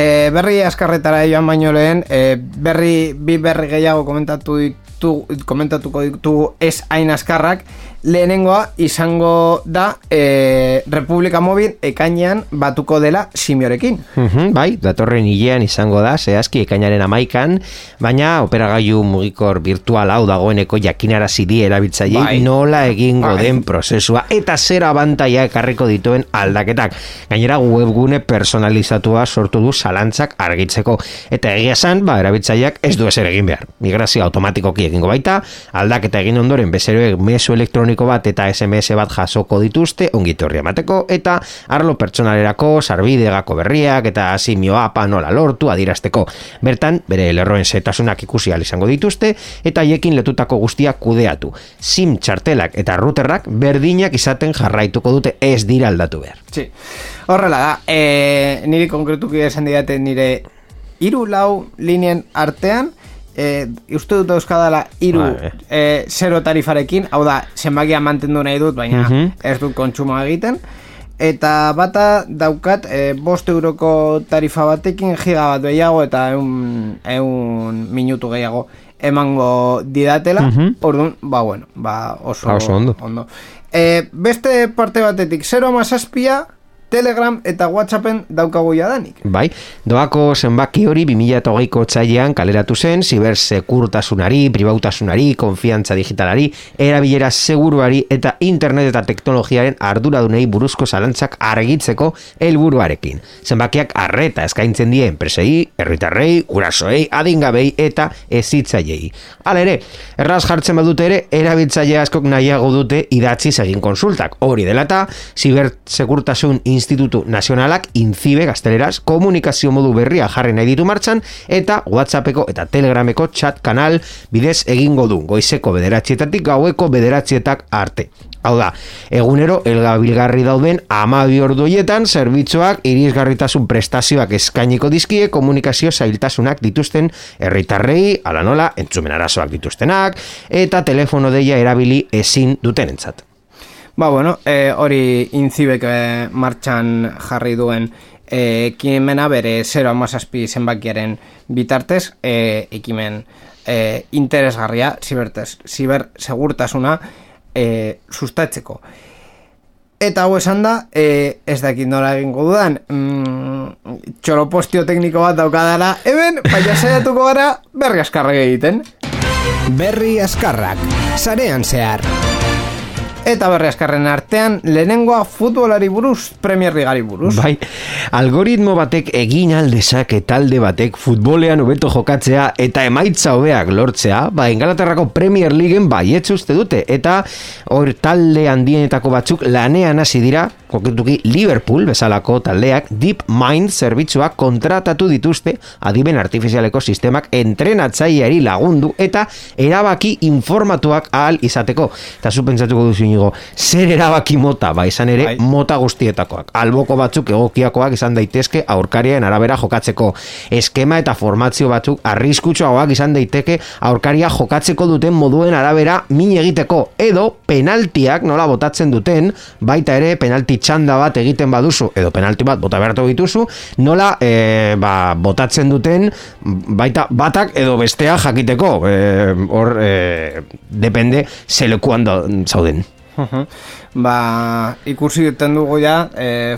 E, berri askarretara joan baino lehen, e, berri, bi berri gehiago komentatu ditu, komentatuko ditugu ez hain askarrak, lehenengoa izango da e, Republika Mobil ekainean batuko dela simiorekin. Mhm, bai, datorren hilean izango da, zehazki ekainaren amaikan, baina operagailu mugikor virtual hau dagoeneko jakinarazi die erabiltzaileei Bai. nola egingo Bai. den prozesua eta zer abantaia ekarriko dituen aldaketak. Gainera webgune personalizatua sortu du zalantzak argitzeko. Eta egia esan, ba, erabiltzaileak ez du ezer egin behar. Migrazio automatikoki egingo baita, aldaketa egin ondoren bezeroek mesu elektroniko bat eta SMS bat jasoko dituzte ongitorri emateko eta arlo pertsonalerako sarbidegako berriak eta simioa nola lortu adirasteko. Bertan, bere lerroen setasunak ikusi izango dituzte eta haiekin letutako guztiak kudeatu. SIM txartelak eta routerrak berdinak izaten jarraituko dute ez dira aldatu behar. Sí. Horrela da, e, niri konkretuki esan didate nire iru lau linien artean, e, uste dut euskadala iru e, zero tarifarekin, hau da, zenbakia mantendu nahi dut, baina Mhm. ez dut kontsumo egiten, eta bata daukat e, bost euroko tarifa batekin giga bat gehiago eta eun, eun minutu gehiago emango didatela, Mhm. orduan, ba bueno, ba oso, Ba, oso ondo. E, beste parte batetik, 0 amazazpia, Telegram eta Whatsappen daukagu jadanik. Bai, doako zenbaki hori 2008ko txailean kaleratu zen, zibersekurtasunari, pribautasunari, konfiantza digitalari, erabilera seguruari eta internet eta teknologiaren arduradunei buruzko zalantzak argitzeko helburuarekin. Zenbakiak arreta eskaintzen die enpresei, herritarrei, gurasoei, adingabei eta ezitzaiei. Hala ere, erraz jartzen badute ere, erabiltzaile askok nahiago dute idatziz egin konsultak. Hori dela eta, Zibersekurtasun Institutu Nazionalak inzibe gazteleraz komunikazio modu berria jarri nahi ditu martxan eta WhatsAppeko eta Telegrameko chat kanal bidez egingo du goizeko bederatzietatik gaueko bederatzietak arte. Hau da, egunero elgabilgarri dauden amabi orduietan zerbitzuak irisgarritasun prestazioak eskainiko dizkie komunikazio zailtasunak dituzten herritarrei, ala nola, entzumen arazoak dituztenak, eta telefono deia erabili ezin dutenentzat. Ba, bueno, e, hori inzibek e, martxan jarri duen e, ekimena bere 0 amazazpi zenbakiaren bitartez, e, ekimen e, interesgarria, zibertez, zibersegurtasuna e, sustatzeko. Eta hau esan da, e, ez dakit nola egingo dudan, mm, txoropostio tekniko bat daukadala, hemen, baina saiatuko gara berri askarra egiten. Berri askarrak, sarean zehar. Eta berri askarren artean, lehenengoa futbolari buruz, Premier Ligari buruz. Bai, algoritmo batek egin aldezake talde batek futbolean hobeto jokatzea eta emaitza hobeak lortzea, ba, Ingalaterrako Premier Leagueen baietz uste dute, eta hor talde handienetako batzuk lanean hasi dira, koketuki Liverpool bezalako taldeak Deep Mind zerbitzuak kontratatu dituzte adiben artifizialeko sistemak entrenatzaileari lagundu eta erabaki informatuak ahal izateko. Eta zu pentsatuko duzu inigo, zer erabaki mota, ba izan ere Bai. mota guztietakoak. Alboko batzuk egokiakoak izan daitezke aurkarien arabera jokatzeko. Eskema eta formazio batzuk arriskutsuagoak izan daiteke aurkaria jokatzeko duten moduen arabera min egiteko. Edo penaltiak nola botatzen duten, baita ere penalti txanda bat egiten baduzu, edo penalti bat bota behartu dituzu, nola e, ba, botatzen duten baita batak edo bestea jakiteko. E, hor, e, depende zelekuan zauden. Ba, ikusi duten dugu ja, e,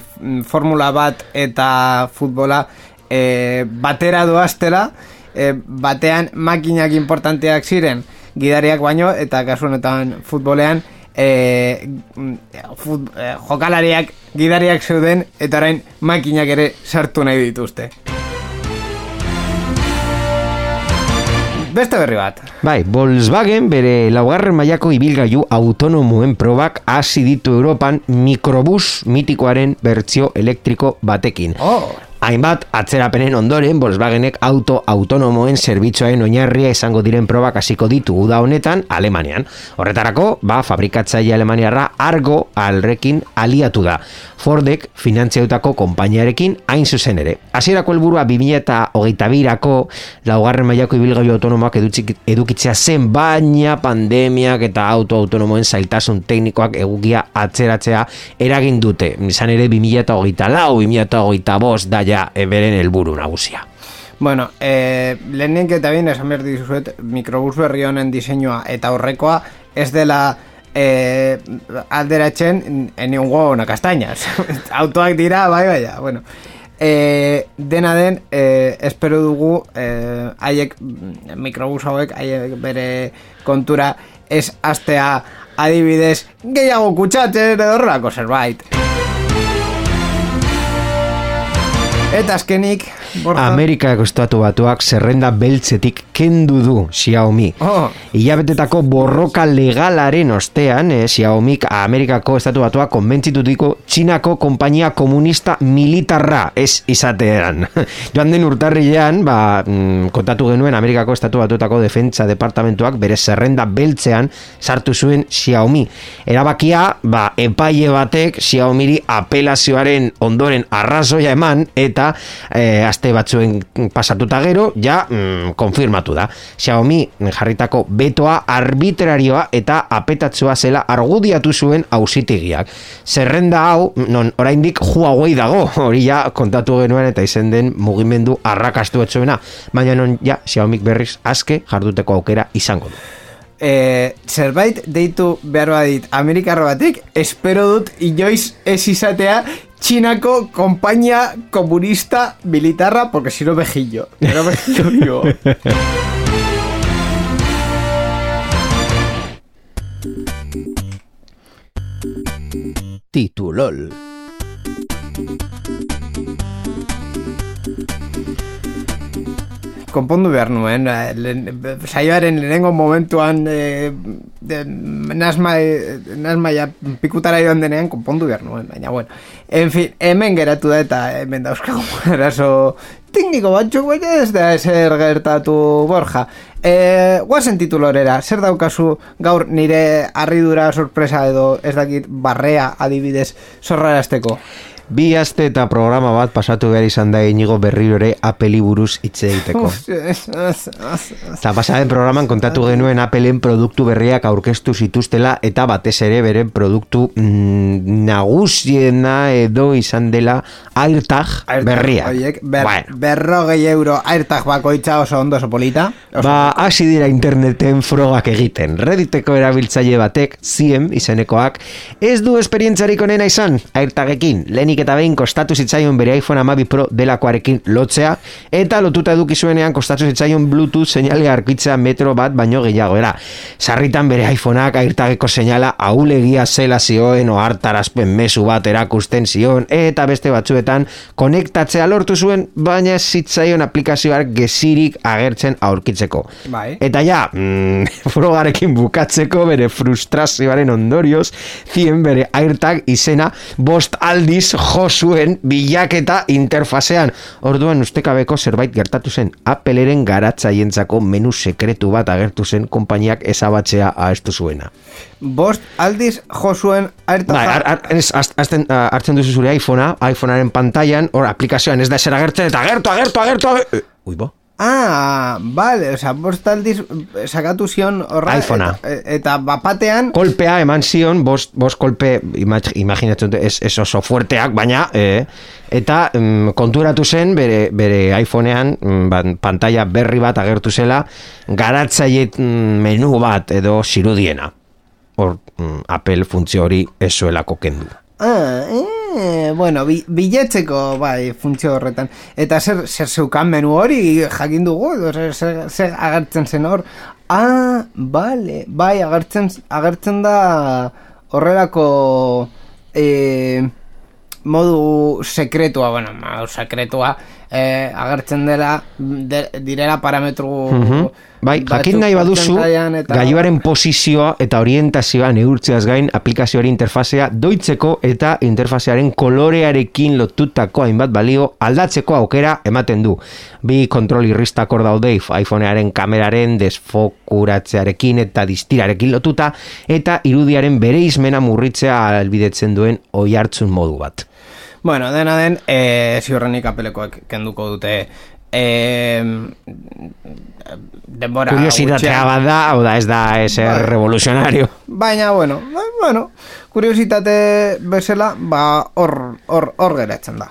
formula bat eta futbola e, batera doaztela, e, batean makinak importanteak ziren gidariak baino, eta kasu honetan futbolean e, fut, e, jokalariak gidariak zeuden, eta orain makinak ere sartu nahi dituzte. Beste berri bat. Bai, Volkswagen bere laugarren mailako ibilgailu autonomoen probak hasi ditu Europan mikrobus mitikoaren bertsio elektriko batekin. Oh, Hainbat atzerapenen ondoren Volkswagenek auto autonomoen zerbitzuaren oinarria izango diren probak hasiko ditu uda honetan Alemanian. Horretarako, ba, fabrikatzaile Alemaniarra argo alrekin aliatu da. Fordek finantziautako konpainiarekin hain zuzen ere. Hasierako helburua 2022rako laugarren mailako ibilgailu autonomoak edutzik- edukitzea zen baina pandemiak eta auto autonomoen zailtasun teknikoak egukia atzeratzea eragin dute. Izan ere 2024 2025 da ja e, beren helburu nagusia. Bueno, eh, lehenik eta bien esan behar dizuet mikrobus berri honen diseinua eta horrekoa ez dela eh, alderatzen eniungo ona kastañas. Autoak dira, bai, bai, bueno. Eh, dena den, eh, espero dugu haiek mm, mikrobus hauek haiek bere kontura ez astea adibidez gehiago kutsatzen edo horrelako zerbait. Eta azkenik, Borja, Amerikako estatu batuak zerrenda beltzetik kendu du Xiaomi. Oh. Ilabetetako borroka legalaren ostean, eh, Xiaomik Amerikako estatu batua konbentzitutiko Txinako konpainia komunista militarra ez izatean. Joan den urtarrilean, ba, mm, kontatu genuen Amerikako estatu batuetako defentsa departamentuak bere zerrenda beltzean sartu zuen Xiaomi. Erabakia, ba, epaile batek Xiaomiri apelazioaren ondoren arrazoia eman eta eh, aste batzuen pasatuta gero, ja, mm, konfirmatu da. Xiaomi jarritako betoa arbitrarioa eta apetatzua zela argudiatu zuen auzitegiak. Zerrenda hau, non oraindik Huawei dago, hori ja kontatu genuen eta izen den mugimendu arrakastu etzuena, baina non ja Xiaomik berriz aske jarduteko aukera izango du. E, zerbait deitu behar badit Amerikarro batek, espero dut inoiz ez izatea Txinako kompainia komunista militarra, porque si no mejillo. Vivo. Titulol. Konpondu behar nuen, eh, lehen- saioaren lehenengo momentuan e, de, nasma, nasmaia pikutara joan denean konpondu behar nuen, baina bueno. En fin, hemen geratu da eta hemen dauzkagu eraso tekniko batzuk, baina ez da ezer gertatu borja. E, guazen titulorera, zer daukazu gaur nire harridura sorpresa edo ez dakit barrea adibidez zorrarazteko? Bi aste eta programa bat pasatu behar izan da inigo berriro ere Apple buruz hitz egiteko. Eta pasaren programan kontatu genuen Appleen produktu berriak aurkeztu zituztela eta batez ere beren produktu mm, nagusiena edo izan dela AirTag berria. Oiek, ber, Bueno. berrogei euro airtag bakoitza oso ondo oso polita. Oso Ba, hasi dira interneten frogak egiten. Redditeko erabiltzaile batek, ziem izenekoak, ez du esperientzarik onena izan, airtagekin, lehenik eta behin kostatu zitzaion bere iPhone 12 Pro delakoarekin lotzea, eta lotuta eduki zuenean kostatu zitzaion Bluetooth seinale arkitzea metro bat baino gehiago era. Sarritan bere iPhoneak airtageko seinala aulegia zela zioen ohartarazpen mezu bat erakusten zion, eta beste batzuetan konektatzea lortu zuen, baina zitzaion aplikazioak gezirik agertzen aurkitzeko. Bai. Eta ja, mm, frogarekin bukatzeko bere frustrazioaren ondorioz, zien bere airtag izena bost aldiz jo zuen bilaketa interfasean. Orduan ustekabeko zerbait gertatu zen. Appleren garatzaientzako menu sekretu bat agertu zen konpainiak ezabatzea aestu zuena. Bost aldiz jo zuen airtag. Bai, ar, ar, ez, az- azten, hartzen duzu zure iPhonea, iPhonearen pantailan, hor aplikazioan ez da ezer agertzen, eta agertu, agertu, agertu, agertu. Ui, bo. Ah, vale, o sea, bost aldiz eh, sakatu zion horra. iPhonea. Eta, eta bapatean, kolpea eman zion, bost, bost kolpe, imag, imaginatzen dut, ez, ez oso fuerteak, baina, eh, eta mm, konturatu zen bere, bere iPhonean mm, ban, pantalla berri bat agertu zela, garatzaile mm, menu bat edo zirudiena. Hor, mm, Apple funtzio hori ez zuelako kendu. ah, eh, bueno, bi, biletzeko, bai, funtzio horretan. Eta zer, zer zeukan menu hori jakin dugu, edo zer, zer, zer agertzen zen hor. Ah, vale, bai, agertzen, agertzen da horrelako eh, modu sekretua, bueno, modu sekretua, eh, agertzen dela, de, direla parametru... Bai, jakin nahi baduzu, eta- gailuaren posizioa eta orientazioa neurtzeaz gain aplikazioari interfazea doitzeko eta interfazearen kolorearekin lotutako hainbat balio aldatzeko aukera ematen du. Bi kontrol irristak hor daude iPhonearen kameraren desfokuratzearekin eta distirarekin lotuta eta irudiaren bere izmena murritzea albidetzen duen oi hartzun modu bat. Bueno, dena den, e, ziurrenik apelekoek kenduko dute e, denbora Kuriositatea bat da, hau da ez da eser Bai. revolucionario. Baina, bueno, ba- bueno, kuriositate bezala, ba, hor, hor, hor geratzen da.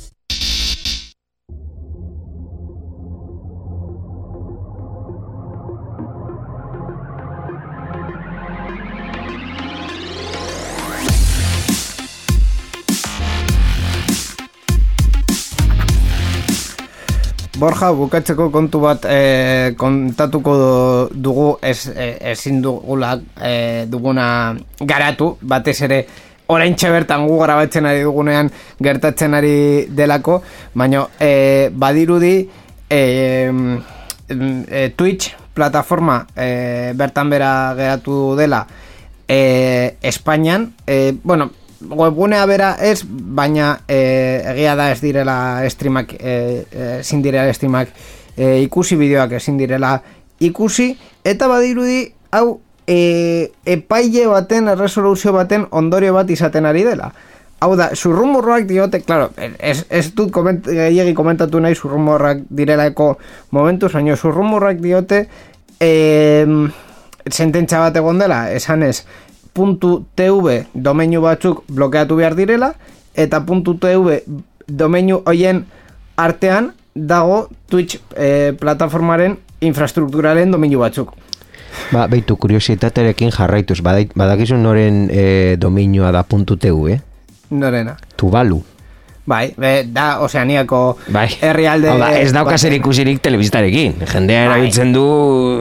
Borja, bukatzeko kontu bat e, kontatuko dugu ez, e, ezin dugula e, duguna garatu, batez ere orain bertan gu grabatzen ari dugunean gertatzen ari delako, baina e, badirudi e, e, Twitch plataforma e, bertan bera geratu dela e, Espainian, e, bueno, webgunea bera ez, baina e, egia da ez direla streamak, e, ezin direla streamak e, ikusi bideoak ezin direla ikusi, eta badirudi hau e, epaile baten, erresoluzio baten ondorio bat izaten ari dela. Hau da, zurrumurroak diote, claro, ez, ez dut koment, gehiagi komentatu nahi zurrumurroak direlaeko momentu, zaino zurrumurroak diote e, sententza bat egon dela, esan ez, .tv domeinu batzuk blokeatu behar direla eta .tv domeinu hoien artean dago Twitch e, plataformaren infrastrukturalen domeinu batzuk. Ba, beitu, kuriositaterekin jarraituz, badakizu noren e, dominioa da .tv, eh? Norena. Tuvalu. Bai, be, da Oceaniako bai. herrialde... Hau da, ez dauka zer ikusirik telebistarekin. Jendea bai. erabiltzen du...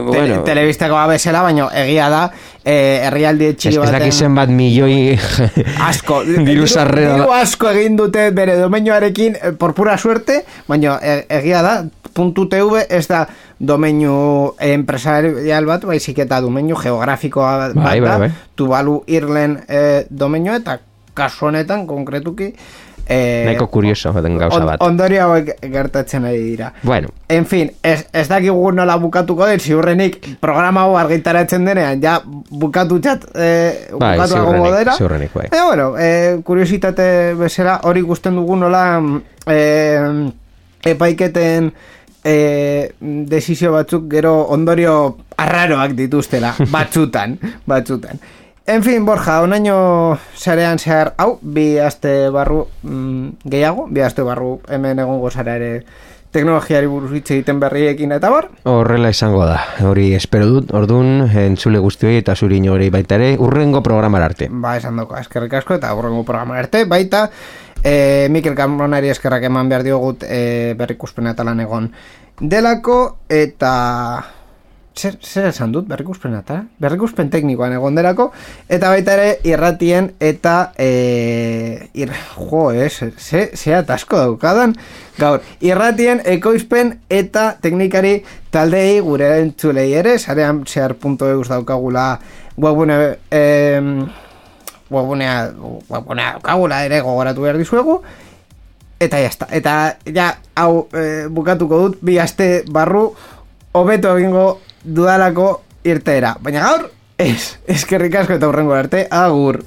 Bueno. Te, telebistako abezela, baina egia da eh, herrialde txiki baten... Ez dakizen bat milioi... asko. diru sarrera. Diru asko egin dute bere domenioarekin eh, por pura suerte, baina e, egia da .tv ez da domeinu empresarial bat, baizik eta domeinu geografikoa bat bai, bai, bai. Tuvalu Irlen eh, domeinu eta kasu honetan konkretuki Eh, Naiko kurioso den gauza bat. On, ondori hauek gertatzen ari dira. Bueno. En fin, ez, ez dakigu nola bukatuko den, ziurrenik programa hau argitaratzen denean, ja bukatu txat, eh, bai, bukatu ziurrenik, dera. Ziurrenik, bai. E, bueno, eh, kuriositate bezala, hori gusten dugu nola eh, epaiketen eh, desizio batzuk gero ondorio arraroak dituztela, batzutan, batzutan. En fin, Borja, onaino sarean zehar, hau, bi aste barru mm, gehiago, bi aste barru hemen egongo zara ere teknologiari buruz hitz egiten berriekin eta bar? Horrela izango da, hori espero dut, ordun entzule guzti hori eta zuri inori baita ere, urrengo programar arte. Ba, esan doko, eskerrik asko eta urrengo programar arte, baita, e, Mikel Camonari eskerrak eman behar diogut e, berrikuspen eta lan egon delako, eta zer, zer esan dut berrikuspen eta berrikuspen teknikoan egonderako eta baita ere irratien eta e, ir, jo, ez, ze, ze atasko daukadan. Gaur, irratien ekoizpen eta teknikari taldei gure entzulei ere, zarean zehar.eus daukagula webune e, webunea webunea daukagula ere gogoratu behar dizuegu. Eta jazta, eta ja hau e, bukatuko dut bi aste barru hobeto egingo dudalako irteera. Baina gaur, ez, eskerrik asko eta hurrengo arte, agur.